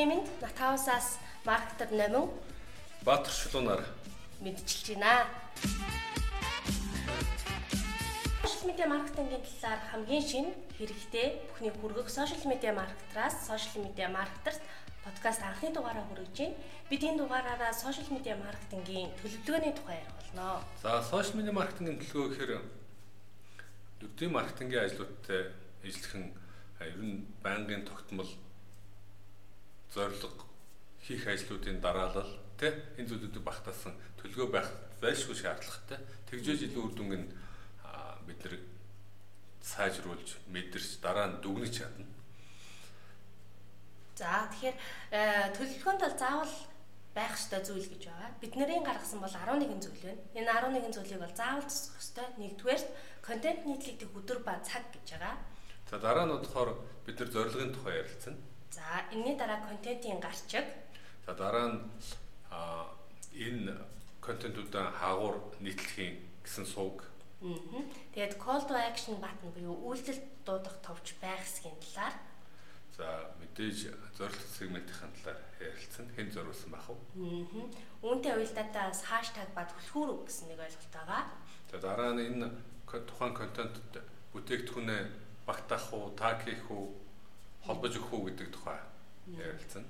За өдрийн мэнд Натаусаас маркетер номин Баатар шулуунаар мэдчилж байна. Сошиал медиа маркетингийн талаар хамгийн шинэ хэрэгтэй бүхний хүргэх сошиал медиа маркетераас сошиал медиа маркетерт подкаст анхны дугаараа хүргэж байна. Бид энэ дугаараараа сошиал медиа маркетингийн төлөвлөгөөний тухай ярих болно. За сошиал медиа маркетингийн төлөвлөгөө гэхээр өдөртийн маркетингийн ажлуудтай ижилхэн ер нь байнгын тогтмол зорилго хийх ажлуудын дараалал тий энэ зүйлүүдийг багтаасан төлгөө байх зайлшгүй шаардлагатай. Тэгжээж илүү үр дүнг нь бид нэр сайжруулж мэдэрч дараа нь дүгнэж чадна. За тэгэхээр э, төлөвлөгөөнд бол заавал байх ёстой зүйл гэж байгаа. Бид нарын гаргасан бол 11 зүйл байна. Энэ 11 зүйлийг бол заавал зогсох ёстой. Нэгдүгээр контент нийтлэгдэх өдөр ба цаг гэж байгаа. За дараа нь болохоор бид нар зорилгын тухай ярилцсан. За энэний дараа контентын гарчиг. За дараа нь энэ контентуудаа хаагуур нийтлэхийн гэсэн сувг. Аа. Тэгээд call to action button буюу үйлдэл дуудах товч байх хэсгийн талаар. За мэдээж зорилт сегментийн талаар ярилцсан. Хэн зориулсан байх вэ? Үүнтэй уялдаатаас хаштаг ба түлхүүр гэсэн нэг ойлголт байгаа. За дараа нь энэ тухайн контентод бүтээгдэхүүнээ багтаах уу, таг хийх үү, холбож өгөх үү гэдэг тухай ярилцсан.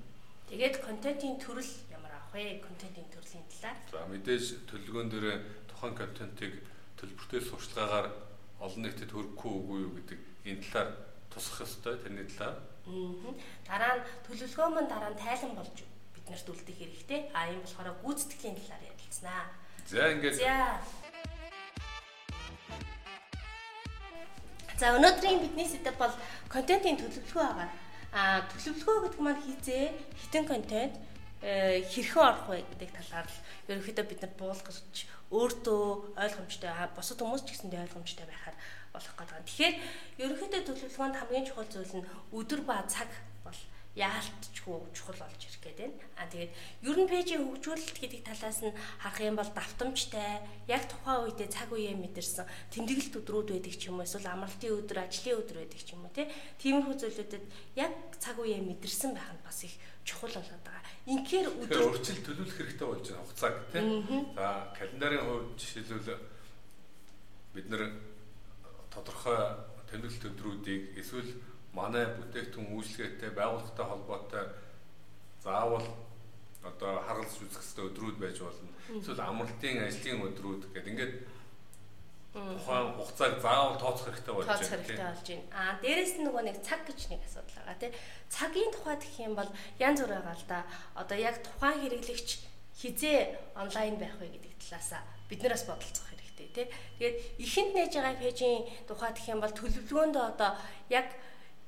Тэгээд контентын төрөл ямар авах вэ? Контентын төрлийн талаар. За мэдээж төлөвлөгөөн дээр тухайн контентыг төлбөртэй сурчлагаагаар олон нийтэд хөрөхгүй үгүй юу гэдэг энэ талаар тусах ёстой тэрний талаар. Аа. Дараа нь төлөвлөгөө мөн дараа нь тайлан болж биднэрт үлдэх хэрэгтэй. А ийм болохоор гүйцэтгэлийн талаар ярилцсанаа. За ингээд За За өнөөдрийн бидний сэдэв бол контентын төлөвлөгөө байгаа. А төлөвлөгөө гэдэг маань хизээ хитэн контент э, хэрхэн орох вэ гэдэг талаар л ерөнхийдөө бид нар буулгаж өөртөө ойлгомжтой бусад хүмүүс ч гэсэндээ ойлгомжтой байхаар болох гэдэг. Тэгэхээр ерөнхийдөө төлөвлөгөөнд хамгийн чухал зүйл нь өдөр ба цаг бол яалтчгүй чухал болж ирэх гээд байна. А тэгээд ер нь пэйжийн хөгжүүлэлт гэдэг талаас нь харах юм бол давтамжтай, яг тухайн үедээ цаг үеэ мэдэрсэн тэмдэглэлт өдрүүд байдаг ч юм уу эсвэл амралтын өдөр, ажлын өдөр байдаг ч юм уу тий. Тиймэрхүү зүйлүүдэд яг цаг үеэ мэдэрсэн байх нь бас их чухал болоод байгаа. Инхээр өдөр өөрчлөлт төлөвлөх хэрэгтэй болж байгаа хугацааг тий. За календарын хувьд жишээлбэл бид нэр тодорхой тэмдэглэлт өдрүүдийг эсвэл манай бүтээгдэхүүн үйлчлэгээтэй байгууллагатай холбоотой заавал одоо харгалзаж үзэх хэрэгтэй өдрүүд байж болно. Эсвэл амралтын ажлын өдрүүд гэдэг ингээд тухайн хугацааг заавал тооцох хэрэгтэй болж байна. Тооцох хэрэгтэй болж байна. Аа дээрэс нь нөгөө нэг цаг гэж нэг асуудал байгаа тий. Цагийн тухай гэх юм бол янз бүр байгаа л да. Одоо яг тухайн хэрэглэгч хизээ онлайн байх вэ гэдэг талаас бид нараас бодолцох хэрэгтэй тий. Тэгээд ихэнд нээж байгаа пэйжийн тухай гэх юм бол төлөвлөгөөндөө одоо яг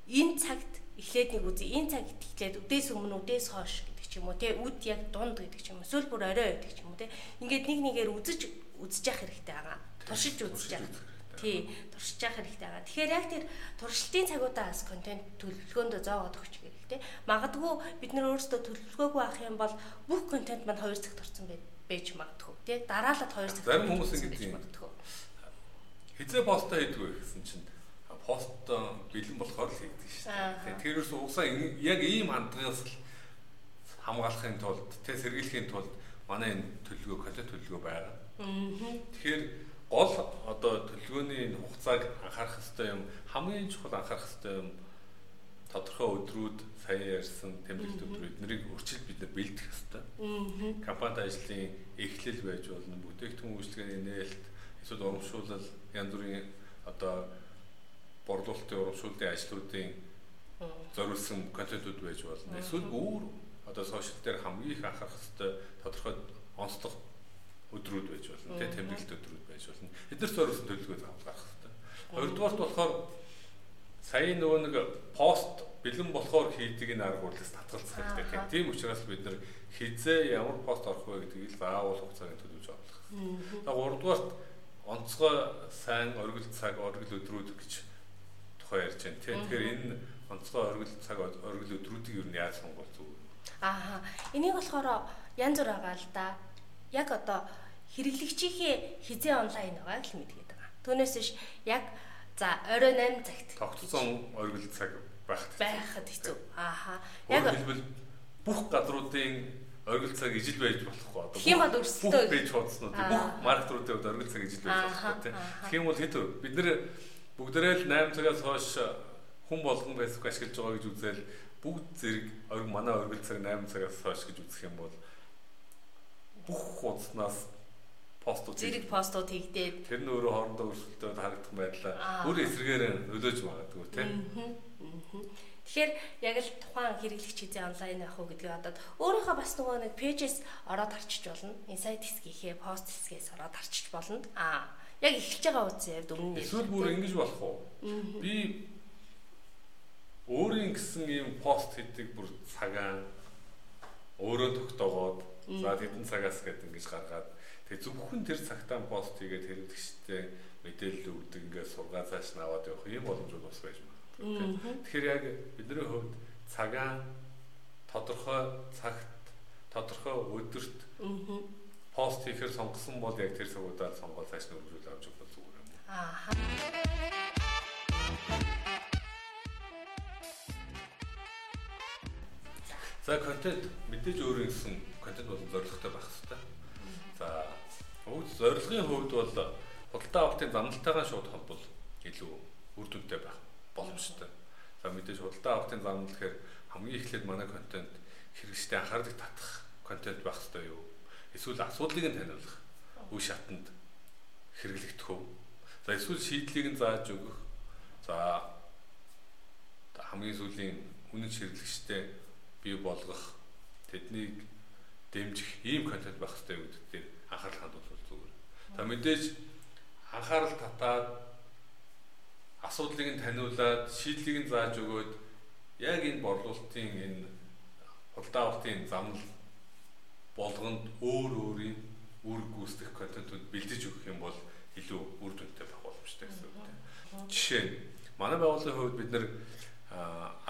энэ цагт эхлээд нэг үзье. Энэ цагт эхлээд үдээс өмнө үдээс хойш гэдэг ч юм уу те үд яг дунд гэдэг ч юм уу. Эсвэл бүр орой гэдэг ч юм уу те. Ингээд нэг нэгээр үзэж үзэж явах хэрэгтэй байгаа. Туршиж үзэж явах. Тий, туршиж явах хэрэгтэй байгаа. Тэгэхээр яг тэр туршилтын цагуудаас контент төлөвлөгөөндөө зоогоод өгч хэрэгтэй. Магадгүй бид нар өөрсдөө төлөвлөгөөгүй авах юм бол бүх контент маань 2 цагт орсон байж магадгүй. Тий, дараалал 2 цагт. Зарим хүмүүс ингэж магадгүй. Хизээ постоо хийдгүү гэсэн чинь пост бэлэн болохоор л хийдэг шүү дээ. Тэрээс уусаа яг ийм хандлагаас л хамгаалахын тулд тэ сэргийлэхийн тулд манай энэ төлөвлөгөө контент төлөвлөгөө байгаа. Тэгэхээр гол одоо төлөвлөгөөний хугацааг анхаарах хэрэгтэй юм хамгийн чухал анхаарах хэрэгтэй юм тодорхой өдрүүд сая ярьсан тэмдэглэлт өдрүүд эднийг өрчил бид нар бэлдэх хэрэгтэй. Компанид ажлын эхлэл байж болно, бүтээгдэхүүн үйлчлэгээний нээлт, эсвэл урамшуулал, янз бүрийн одоо борлуулалтын урамшууллын ажлуудын зориулсан контентууд байж болно. Эсвэл өөр одоо сошиал дээр хамгийн их анхаарах хэрэгтэй тодорхой онцлог өдрүүд байж болно. Тэ тэмдэглэлт өдрүүд байж болно. Эдгээр зориулсан төлөвлөгөө заавал гаргах хэрэгтэй. Хоёрдугаарт болохоор сая нөгөө нэг пост бэлэн болохоор хийдэг энэ арга барилаас татгалзах хэрэгтэй. Тийм учраас бид нар хизээ ямар пост орох вэ гэдгийг заавал хугацааг төлөвлөж авах. За гуравдугаарт онцгой сайн оргил цаг, оргил өдрүүд гэж тухай ярьж байна тийм. Тэгэхээр энэ онцгой оргил цаг оргил өдрүүдийг юу яаж сонгох зүг? Аа. Энийг болохоор янз бүр байгаа л да. Яг одоо хэрэглэгчийнхээ хизээ онлайн байгааг л мэдгээд байгаа. Түүнээс биш яг за орой 8 цагт тогтсон оргил цаг байхад байхад хэцүү. Ааха. Яг хэлбэл бүх газруудын оргил цаг ижил байж болохгүй одоо. Тийм бол өрсөлдөө байж хуудсан уу. Бүх маркетруудын хувьд оргил цаг ижил байж болохгүй тийм. Тийм бол хэд бид нэр бүгдээрээ л 8 цагаас хойш хүн болгон Facebook ашиглаж байгаа гэж үзэл бүгд зэрэг орг манай оргил цаг 8 цагаас хойш гэж үзэх юм бол бүх хуудаснаас постууд зэрэг постууд хийгдээд тэр нь өөрөө хоорондоо өрсөлдөд харагдах байдлаа өөр эсрэгээр нөлөөж магадгүй тийм. Тэгэхээр яг л тухайн хэрэглэгч хизээ онлайн авах уу гэдгийг одоо өөрийнхөө бас нөгөө нэг пэйжээс ороод харчиж болно. Инсайт хэсгийнхээ пост хэсгээс ороод харчиж болно. Аа яг эхэлж байгаа үгүй яг өмнө нь. Эсвэл бүр ингэж болох уу? Би өөрийн гэсэн ийм пост хийдэг бүр цагаан өөрөө тогтоогоод за хэдэн цагаас гээд ингэж гаргаад Тэгээ зөвхөн тэр цагтаа пост хийгээд хэрэглэгчтэй мэдээлэл өгдөг ингээд сургаа цааш нь аваад явах ийм боломжууд бас байж магадгүй. Тэгэхээр яг бидний хувьд цагаан тодорхой цагт тодорхой өдөрт пост хийхээр сонгосон бол яг тэр цагуудаар сонгоод цааш нь өргөжүүл авч явах зүгээр юм. Аа. За контент мэдээж өөрөө гэсэн контент бол зорилготой байх хэрэгтэй. За Өвд зорилгын хувьд бол худалдаа авалтын замналтайгаа шууд холбол илүү үр дүнтэй байх боломжтой. За мэдээж худалдаа авалтын замнал гэхээр хамгийн эхлээд манай контент хэрэгжтэй анхаарлыг татах контент байх хэрэгтэй юу? Эсвэл асуудлыг нь таниулах үе шатанд хэрэглэгдэх үү? За эсвэл шийдлийг нь зааж өгөх. За хамгийн сүүлийн үнэн хэрэглэгчтэй бий болгох тэднийг дэмжих ийм контент байх хэрэгтэй гэдэг дээр анхаарал хандуул За мэдээж анхаарал татаад асуудлыг нь таниулаад шийдлийг нь зааж өгөөд яг энэ борлуулалтын энэ худалдаа авалтын замнал болгонд өөр өөрийн үр гүйцэтгэх контентууд бэлдэж өгөх юм бол илүү үр дүнтэй байх боломжтой гэсэн үг тийм. Жишээ нь манай байгууллагын хувьд бид нэр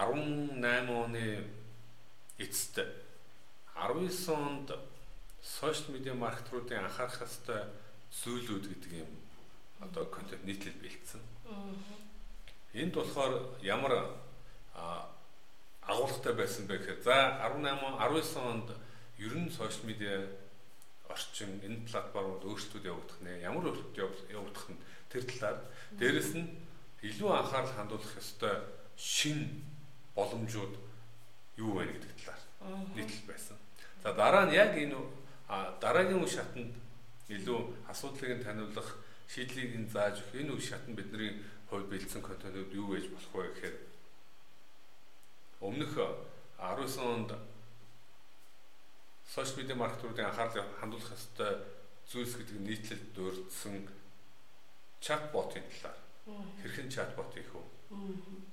18 оны эцэст 19 онд сошиал медиа маркетруудын анхаарах хэвээр сөүлүүд гэдэг юм одоо контент нийтлэл бэлдсэн. Энд болохоор ямар агуулгатай байсан бэ гэхээр за 18 19 онд ер нь сошиал медиа орчин энэ платформуд өөрсдөө явагдах нэ. Ямар өөрсдөө явагдах нь тэр талаар. Дээрэс нь илүү анхаарал хандуулах ёстой шин боломжууд юу вэ гэдэг талаар нийтлэл байсан. За дараа нь яг энэ дараагийн үе шатанд илүү асуудлыг нь таниулах, шийдлийг нь зааж өгөх энэ үе шатнд бидний хувьд бэлдсэн контентууд юу байж болох вэ гэхээр өмнөх 19 онд сошиал медиа маркетингуудын анхаарлыг хандуулах ёстой зүйлс гэдэг нийтлэлд дурдсан чатботын талаар хэрхэн чатбот хийх вэ?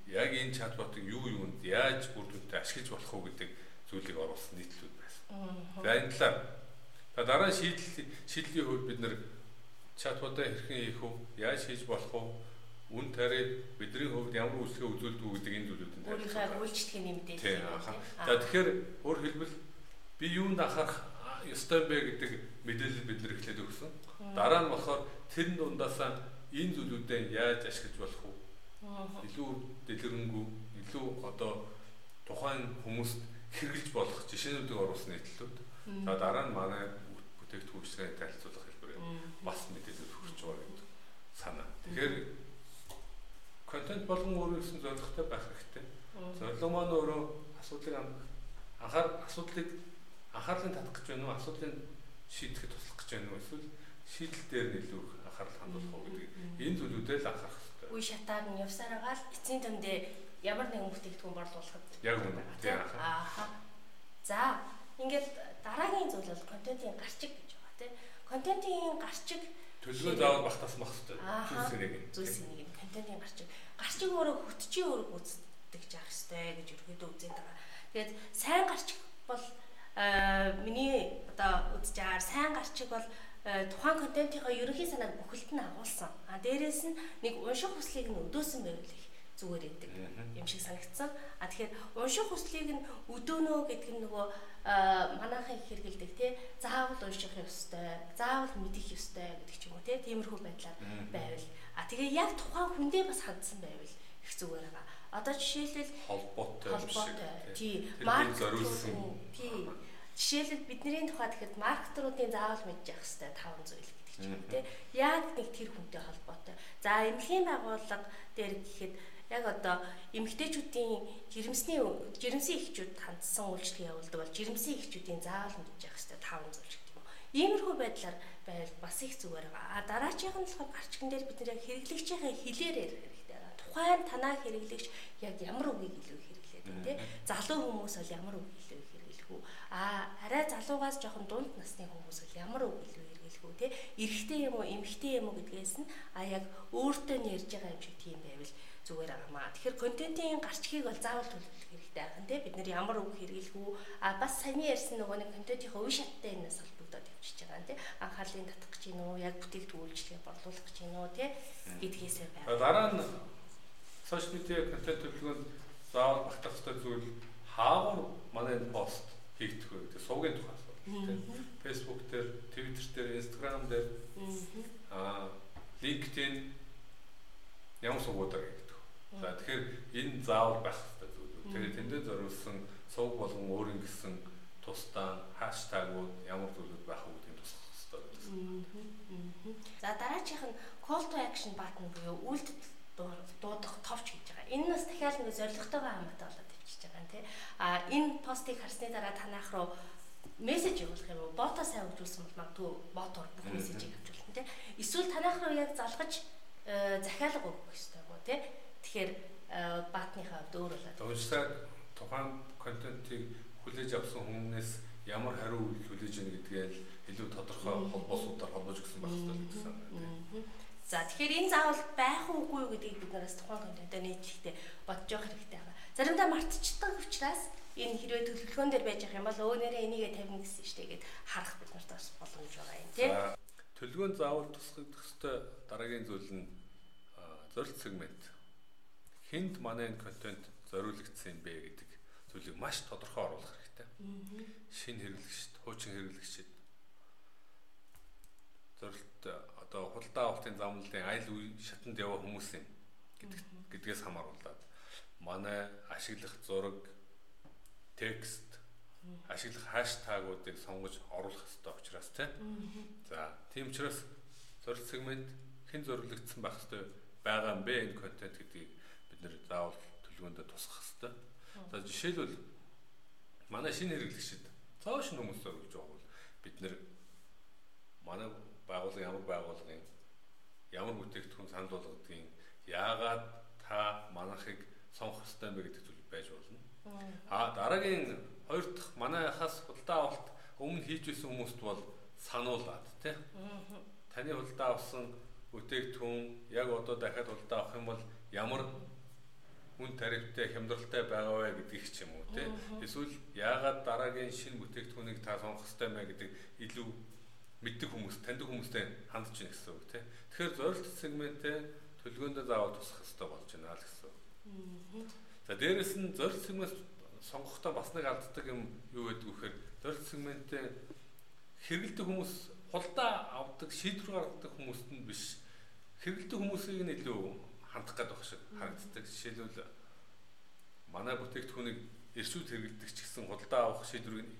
Яг энэ чатботыг юу юунд яаж үр дүнтэй ашиглаж болох вэ гэдэг зүйлийг оруулсан нийтлүүд байсан. За энэ талаар дараа шийдэл шийдлийн хувьд бид нэр чатботоо хэрхэн хийх вэ? Яаж хийж болох вэ? Үн тариа бидний хувьд ямар үйлчлэгээ үзүүлдэг үү гэдэг энэ зүйлүүдэн дээр. Өөрийнхөө үйлчлэгээний мэдээлэл. Тийм аа. За тэгэхээр өөр хэлбэл би юунд анхаарах ёстой бэ гэдэг мэдээлэл бид нэр эхлээд өгсөн. Дараа нь болохоор тэр дундаасаа энэ зүйлүүдээ яаж ашиглаж болох вэ? Илүү дэлгэрэнгүй, илүү одоо тухайн хүмүүст хэрэгжилж болох жишээнүүдийг оруулсан нийтлүүд. За дараа нь манай бүтээгдэхүүнчлэгээ танилцуулах хэлбэрээр бас мэдээлэл хүрч байгаа гэдэг санаа. Тэгэхээр контент болгон өөрөө гэсэн зорилготой байх хэрэгтэй. Зорилго маань өөрөө асуудлыг анхаар асуудлыг анхаарлын татах гэж байна уу? Асуудлыг шийдэхэд туслах гэж байна уу? Эсвэл шийдэл дээр илүү анхаарал хандуулах уу гэдэг энэ зүйлүүдэд л анхаарах хэрэгтэй. Үе шатаар нь л эцсийн төндөө ямар нэгэн бүтээгдэхүүн борлуулахад яг үнэ тийм ааха. За ингээд дараагийн зүйл бол контентын гарчиг гэж байгаа тийм. Контентын гарчиг төлөвөө заавал багтаас мах хэрэгтэй. Зүйлс нэг нь контентын гарчиг. Гарчиг өөрөө хөтчийн үүрэг гүйцэтгэж явах хэрэгтэй гэж ерөөдөө үзээд байгаа. Тэгээд сайн гарчиг бол миний одоо байгаагаар сайн гарчиг бол тухайн контентынхаа ерөнхий санааг бүхэлд нь агуулсан. А дээрээс нь нэг унших хүслийг нь өдөөсөн байвал их зүгээр өгдөг юм шиг санагдсан. А тэгэхээр унших хүслийг нь өдөөнөө гэдэг нь нөгөө манайхан их хэрэгэлдэг тий заавал унших ёстой, заавал мэдэх ёстой гэдэг ч юм уу тий тиймэрхүү байдлаар байвал. А тэгээ яг тухайн хүндээ бас хандсан байвал их зүгээр байгаа. Одоо жишээлбэл холбоотой холбоотой. Тий. Маркет зориулсан. Тий. Жишээлбэл бидний тухайд гэхэд маркетруудын заавал явах хэрэгтэй таван зүйл гэдэг чинь тий. Яг нэг тэр хүнтэй холбоотой. За эмнэлгийн байгууллага дээр гэхэд яг одоо эмэгтэйчүүдийн жирэмсний жирэмсэн эхчүүд хандсан үйлчлэг явуулдаг бол жирэмсэн эхчүүдийн заавал явах хэрэгтэй таван зүйл гэдэг юм. Иймэрхүү байдлаар байвал бас их зүгээр байгаа. А дараачих нь болохоор гарчган дээр бид нэр хэрэглэгчийн хэлээр хэрэгтэй. Тухайн танаа хэрэглэгч яг ямар үгийг илүү хэрэглээд байна те. Залуу хүмүүс бол ямар үг илүү хэрэглэх үү? А арай залуугаас жоохон дунд насны хүмүүс бол ямар үг илүү хэрэглэх үү те. Эрэгтэй юм уу, эмэгтэй юм уу гэдгээс нь а яг өөртөө нь ярьж байгаа юм шиг тийм байвал зүгээр байгаамаа. Тэгэхээр контентын гарчгийг бол заавал төлөвлөх хэрэгтэй байгаа нэ бид нэр ямар үг хэрэглэх үү? А бас саяны ярьсан нөгөө нэг контентын үе шаттай энэс холбогдоод явчихж байгаа нэ. Анхаарлыг татах гэж гин үү? Яг бүтээгдэхүүн үйлчлэгээ борлуулах гэж гин үү? Тэ гэдгээсээ байна. Дараа нь сошиал медиа контент төлөвлөгөөнд заавал багтах ёстой зүйл хаагаар манай энэ пост хийгдэх вэ гэдэг сувгийн тухай асуудал. Facebook дээр, Twitter дээр, Instagram дээр аа LinkedIn ямар сувгуудаар За тэгэхээр энэ заавал байх хэрэгтэй зүйлүүд. Тэгээд тэндээ зориулсан сувг болгон өөрийн гэсэн тусдаа хаштагууд ямар зүйлүүд байх уу гэдгийг тусах хэрэгтэй гэсэн. За дараачих нь call to action button буюу үйлдэл дуудах товч гэж байгаа. Энэ нас дахиад нэг зоригтойгоо хамаатай болоод ивчиж байгаа юм тий. А энэ харсны дараа танах руу мессеж явуулах юм уу? Ботоо сайн хөгжүүлсэн бол магадгүй ботоор бүх мессежийг авчруулна тий. Эсвэл танах руу яг залгаж э, захиалга өгөх хэрэгтэй гоо тий Тэгэхээр э, баатныхаа хувьд өөр болоод. Уншсаар тухайн контентыг хүлээж авсан хүмүүнээс ямар хариу хүлээж ийн гэдгээ илүү тодорхой холбоосуудаар холбож өгсөн байх хэрэгтэй гэсэн. За тэгэхээр энэ заавал байх уугүй гэдгийг бид нараас тухайн контентоо нийтлэхдээ бодож явах хэрэгтэй байна. Заримдаа мартчихдаг учраас энэ хэрвээ төлөвлөгөөн дээр байж байгаа юм бол өө нэрээ энийгээ тавина гэсэн штэ гэд харах бид нарт бас боломж байгаа юм тий. Төлөвлөгөөн заавал тусгагдах ёстой дараагийн зүйл нь зорилт сегмент хэнд манай энэ контент зориулагдсан юм бэ гэдэг зүйлийг маш тодорхой оруулах хэрэгтэй. Шинэ хэрэглэгчд, хуучин хэрэглэгчд зорилт одоо худалдаа авалтын замналын айл шатанд яваа хүмүүс юм гэдгээс хамааруулаад манай ашиглах зураг, текст, ашиглах хаштагуудыг сонгож оруулах хэрэгтэй учраас тийм. За, тийм учраас зорилт сегмент хэн зориулагдсан байх хэрэгтэй байгаа юм бэ энэ контент гэдгийг нэр заавал төлөвөндө тусах хэвээр. За жишээлбэл манай шинэ хэрэглэгчид цааш хүмүүс зориулж байгаа бол бид нэр манай байгууллага ямар байгууллагын ямар бүтээгдэхүүн санал болгодгийг яагаад та манайхыг сонгох юм бэ гэдэг зүйл байж болно. А дараагийн хоёр дахь манайхаас худалдаа авалт өмнө хийж байсан хүмүүст бол сануулад тий. Таны худалдаа авсан бүтээгдэхүүн яг одоо дахиад худалдаа авах юм бол ямар хүн тарифтай хямдралтай байгаа вэ гэдгийг ч юм уу тий. Эсвэл яагаад дараагийн шинэ бүтээгдэхүүнийг та сонгох хэрэгтэй мэ гэдэг илүү мэддэг хүмүүс, таньдаг хүмүүстэй хандж байна гэсэн үг тий. Тэгэхээр зорилт сегментээ төлгөөндөө заавал тусах хэрэгтэй болж байна л гэсэн. За дээрэс нь зорилт сегмент сонгохдоо бас нэг алддаг юм юу гэдэг вэхээр зорилт сегментээ хэрэгэлдэг хүмүүс хулдаа авдаг, шийдвэр гаргадаг хүмүүст нь биш хэрэгэлдэг хүмүүсийг нь илүү хандах гэдэг баг шиг харагддаг. Жишээлбэл манай бүтээгдэхүүнийг эршүүд хэрэглэдэг ч гэсэн худалдаа авах шийдвэрийг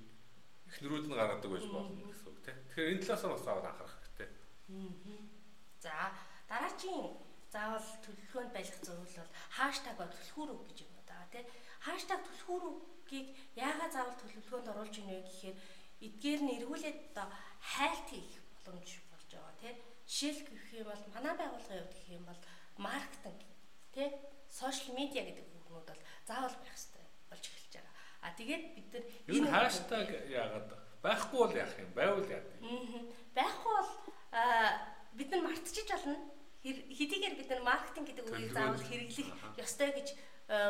эхнэрүүд нь гаргадаг байж болно гэсэн үг тийм. Тэгэхээр энэ талаас нь бас аваад анхаарах хэрэгтэй. За дараагийн заавал төлөвлөгөөнд байх зөвлөл бол хаштаг ба түлхүүр үг гэж да тийм. Хаштаг түлхүүр үгийг яагаад заавал төлөвлөгөөнд оруулж ийнэ гэхээр эдгээр нь эргүүлээд одоо хайлт хийх боломж болж байгаа тийм. Жишээл гэх юм бол манай байгууллагын хувьд гэх юм бол маркетинг тий сошиал медиа гэдэг бүхнүүд бол заавал байх хэрэгтэй болж эхэлж байгаа. А тэгээд бид нар энэ хаштаг яагаад байхгүй бол яах юм байвал яах юм. Байхгүй бол бид нар мартчих болно. Хэдийгээр бид нар маркетинг гэдэг үгийг заавал хэрэглэх ёстой гэж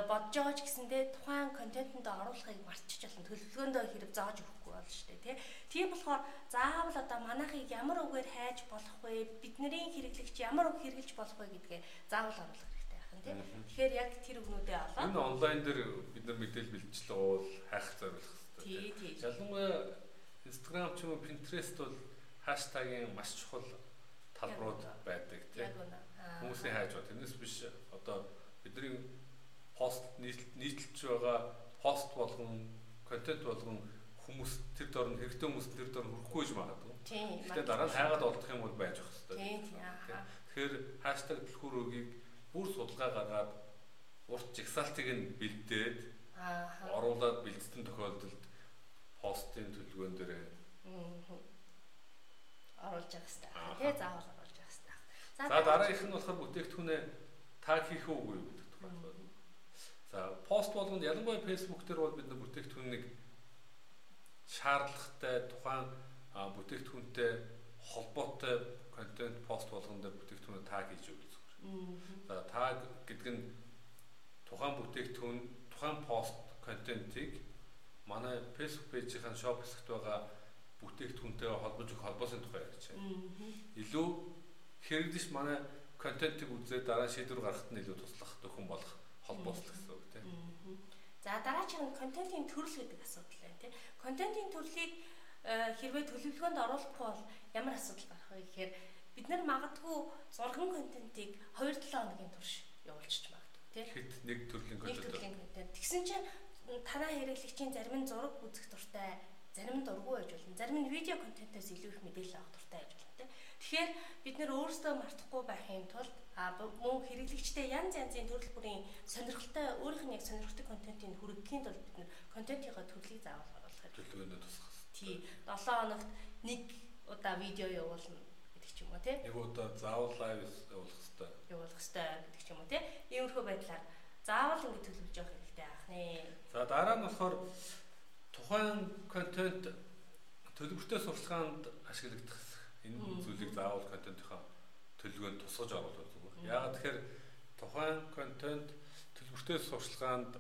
бодож байгаа ч гэсэндээ тухайн контентэнд оруулахыг мартчих болно. Төлөвлөгөөндөө хэрэг зааж өгөхгүй болно шүү дээ, тий. Тийм болохоор заавал одоо манайхыг ямар үгээр хайж болох вэ? Бидний хэрэглэгч ямар үг хэрэглэж болох вэ гэдгээ заавал оруулах хэрэгтэй байх нь, тий. Тэгэхээр яг тэр үгнүүдээ олоод энэ онлайн дээр бид нар мэдээлэл бэлтжил уул хайх зориулах хэрэгтэй. Тий, тий. Ялангуяа Instagram ч юм уу Pinterest бол хаштагийн маш чухал талбарууд байдаг, тий. Хүмүүсийн хайж ба тэрнээс биш одоо бидний пост нийтлж байгаа пост болгон контент болгон хүмүүс тэр дор нь хэрэгтэй хүмүүс тэр дор нь хүрэхгүй гэж магадгүй. Тийм. Гэтэ дараа нь хайгаад олдох юм бол байж ах хэрэгтэй. Тийм тийм. Тэгэхээр хаштаг түлхүүр өгийг бүр судалгаа гаргаад урт жагсаалтыг нь бэлдээд оруулаад бэлдсэн тохиолдолд постын төлөвлөгөөн дээр оруулж явах хэрэгтэй. Тэ заавал оруулж явах хэрэгтэй. За дараагийнх нь болохоор бүтээгдэхүүнээ таг хийх үгүй гэдэг тухай. За пост болгонд ялангуяа Facebook дээр бол бид нар бүтээгдэхүүнийг шаардлагатай тухайн бүтээгдэхүүнтэй холбоотой контент пост болгон дээр бүтээгдэхүүнээ таг хийж өгөх зүгээр. За таг гэдэг нь тухайн бүтээгдэхүүн тухайн пост контентийг манай Facebook пэйжийн шоп хэсэгт байгаа бүтээгдэхүүнтэй холбож өгөх холбоосын тухай ярьж байна. Илүү хэрэглэж манай контентыг үзээд дараа шийдвэр гаргахад нь илүү туслах дөхөн болох холбоослол гэсэн үг тийм. За дараагийн контентын төрөл гэдэг асуудал байна тийм. Контентын төрлийг э, хэрвээ төлөвлөгөөнд оруулахгүй бол ямар асуудал гарах вэ гэхээр бид нар магадгүй зурган контентыг 2-7 хоногийн турш явуулчих магадгүй тийм. Хэд нэг төрлийн контент. Нэг төрлийн контент. Тэгсэн чинь танаа хэрэглэгчийн зарим нь зураг үзэх дуртай зарим нь дургүй байж болно. Зарим нь видео контентоос илүү их мэдээлэл авах дуртай байж болно тийм. Тэгэхээр бид нэр өөрсдөө мартахгүй байхын тулд а мөн хэрэглэгчтэй янз янзын төрөл бүрийн сонирхолтой өөрийнх нь яг сонирхдаг контентыг хүргэхийн тулд бид нэр контентынхаа төрлийг заавал оруулах төлөвлөгөөнд тусах. Тий. 7 хоногт нэг удаа видео явуулна гэдэг ч юм уу тий. Нэг удаа заавал лайв явуулах хэрэгтэй. Явуулах хэрэгтэй гэдэг ч юм уу тий. Иймэрхүү байдлаар заавал ингэ төлөвлөж явах хэрэгтэй ахны. За дараа нь болохоор тухайн контент төлбөртэй сурталчилгаанд ашиглагдах энэ зүйлийг заавал контентынхаа төлөвлөгөөнд тусгаж оруулах зүгээр. Яагаад тэгэхээр тухайн контент төлбөртэй сурталчилгаанд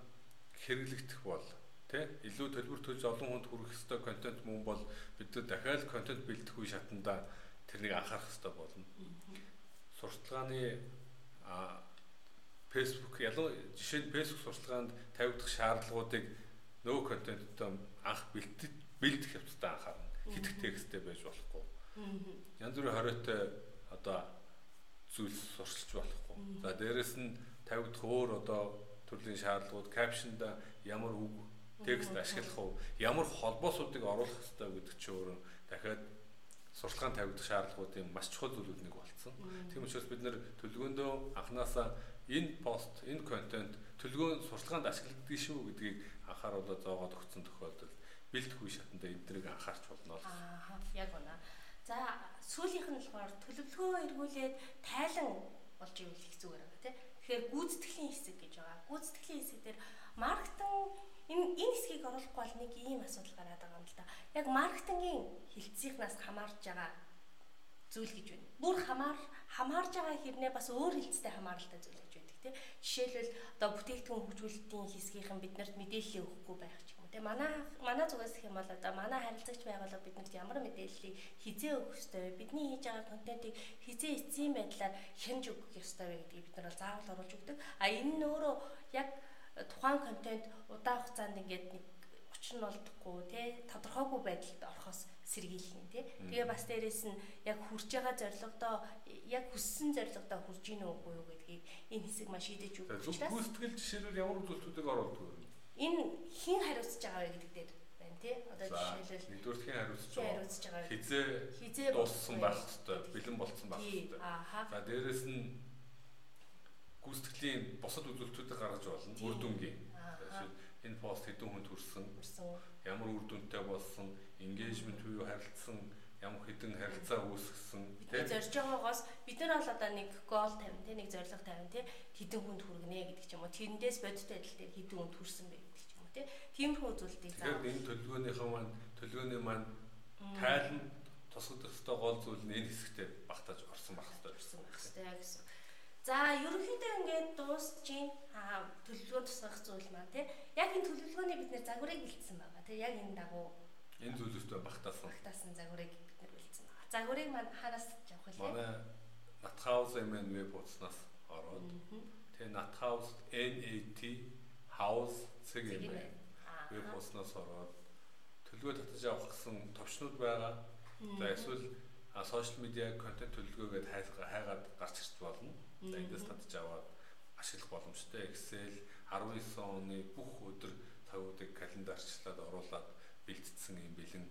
хэрэглэгдэх бол тий илүү төлбөр төлж олон хүнд хүрэх ёстой контент мөн бол бид нар дахиад контент бэлдэх үе шатанда тэрнийг анхаарах ёстой болно. Сурталчилгааны а Facebook ялангуяа жишээ нь Facebook сурталчилгаанд тавигдах шаардлагуудыг нөгөө контенттой анх бэлдэж бэлдэх явцдаа анхаарна. Хитэх тексттэй байж болохгүй. Янз бүрийн хориотой одоо зүйлс сурчилж болохгүй. За дээрэс нь тавигдах өөр одоо төрлийн шаардлагууд, капшнда ямар үг текст ашиглах уу, ямар холбоосуудыг оруулах хэрэгтэй гэдэг чинь өөрөө дахиад сурталгаан тавигдах шаардлагуудын маш чухал зүйлүүд нэг болцсон. Тийм учраас бид нэр төлөвлөгөөндөө анханасаа энэ пост, энэ контент төлөвлөгөөнд сурталгаанд ашиглагдгийг шүү гэдгийг анхааруулаад зоогоод өгсөн тохиолдолд бэлдэх үе шатанда эднийг анхаарч болно. Аа яг үнэ. За сүүлийнх нь болохоор төлөвлөгөө эргүүлээд тайлан болж ивэл их зүгээр байгаа тийм. Тэгэхээр гүйцэтгэлийн хэсэг гэж байгаа. Гүйцэтгэлийн хэсэг дээр маркетинг энэ энэ хэсгийг оруулахгүй бол нэг ийм асуудал гараад байгаа юм л да. Яг маркетингийн хилцийнхнаас хамаарж байгаа зүйл гэж байна. Бүр хамаар хамаарж байгаа хэрнээ бас өөр хилцтэй хамааралтай зүйл тийм. Жишээлбэл одоо бүтээгдэхүүн хөгжүүлэлтийн хэсгийнхэн биднэрт мэдээлэл өгөхгүй байх ч юм уу тийм. Манай манай зүгээс юм бол одоо манай харилцагч байгууллага биднэрт ямар мэдээллийг хизээ өгөх ёстой вэ? Бидний хийж байгаа контентыг хизээ эцсийн байдлаар хянж өгөх ёстой вэ гэдгийг бид нар заавал оруулж өгдөг. А энэ нь өөрөө яг тухайн контент удаан хугацаанд ингээд нэг очин олдохгүй тий тодорхойгүй байдалд орохоос сэргийлнэ тий. Тэгээ бас дээрэс нь яг хүрж байгаа зорилгодоо яг хүссэн зорилгодоо хүрж ийн үгүй юу гэдгийг энэ хэсэг маш шийдэж өгч байна. Гүйцэтгэл жишээлбэл ямар үзүүлэлтүүдийг оруулдаг вэ? Энэ хин хариуцж байгаа вэ гэдэг дээр байна тий. Одоо жишээлбэл нэгдүгээр хин хариуцж байгаа. Хизээ хизээ дууссан байх хэвээр бэлэн болцсон байх хэвээр. За дээрэс нь гүйцэтгэлийн бусад үзүүлэлтүүдийг гаргаж болно. Үр дүнгийн энэ пост хэдэн хүнд хүрсэн ямар үр дүнтэй болсон engagement буюу харилцсан ямар хэдэн харилцаа зорж байгаагаас бид нар бол одоо нэг гол тавина тийм нэг зорилго тавина тийм хэдэн хүнд хүргэнэ гэдэг ч юм уу тэрэндээс бодит байдал дээр хэдэн хүнд хүрсэн бэ гэдэг ч юм уу тийм тиймэрхүү үзүүлэлтийг заа. Тэгэхээр энэ төлөвлөгөөнийхөө маань төлөвлөгөөний маань тайлан тусгах ёстой гол зүйл нь энэ хэсэгтээ багтааж орсон байх. Орсон байх ёстой гэсэн. За ерөнхийдөө ингээд дуусчийн төлөвлөгөө тусгах зүйл маань тий. Яг энэ төлөвлөгөөний бид нэр загварыг бэлдсэн байгаа тий. Яг энэ дагуу энэ зүйлүүстэй багтаасан. Багтаасан загварыг бид нэр бэлдсэн байгаа. Загварыг маань хараас авах хэлээ. Манай Nathouse MN веб хуудаснаас ороод тий Nathouse NAT house цэг байна. Веб хуудаснаас ороод төлөвлөгөө татаж авах гэсэн товчнууд байгаа. За эсвэл сошиал медиа контент төлөвлөгөөгээд хайгаад гарч ирч болно. За эндээс татж аваад ашиглах боломжтой. Excel 19 оны бүх өдөр цагуудыг календарчлаад оруулаад бэлтгэсэн юм бэлэн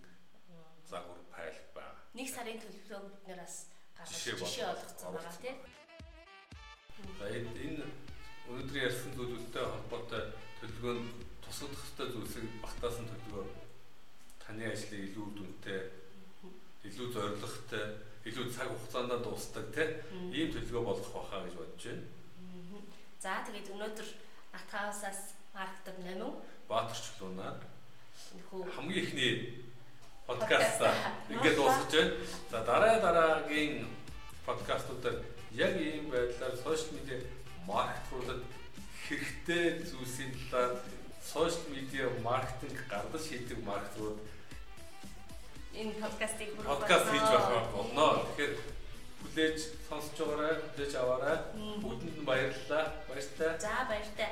загвар файл байна. Нэг сарын төлөвлөгөө бид нараас гаргаж жишээ олгоцсон байгаа тийм. За энэ өнөөдөр ярьсан зүйлүүдтэй холбоотой төлөвлөгөөнд тусгах хэвээр зүйлсийг багтаасан төлөвлөгөө таны ажлыг илүү дүнтэй илүү зоригтой илүү цаг хугацаанд дуустдаг тийм ийм төлөвлөгөө болгох байхаа гэж бодож байна. За тэгээд өнөөдөр Атгаасаас маркетер Намин Баатарч лунаа хамгийн ихний подкаста ингээд дуусгаж байна. За дараа дараагийн подкастуудаар яг ийм байдлаар сошиал медиа маркетруулад хэрэгтэй зүйлсийн талаар сошиал медиа маркетинг гардаж хийдэг маркетрууд энэ подкастыг подкаст хийж байх болно. Тэгэхээр хүлээж сонсож байгаарай, хүлээж аваарай. Бүгдэнд нь баярлалаа. Баяртай. За баяртай.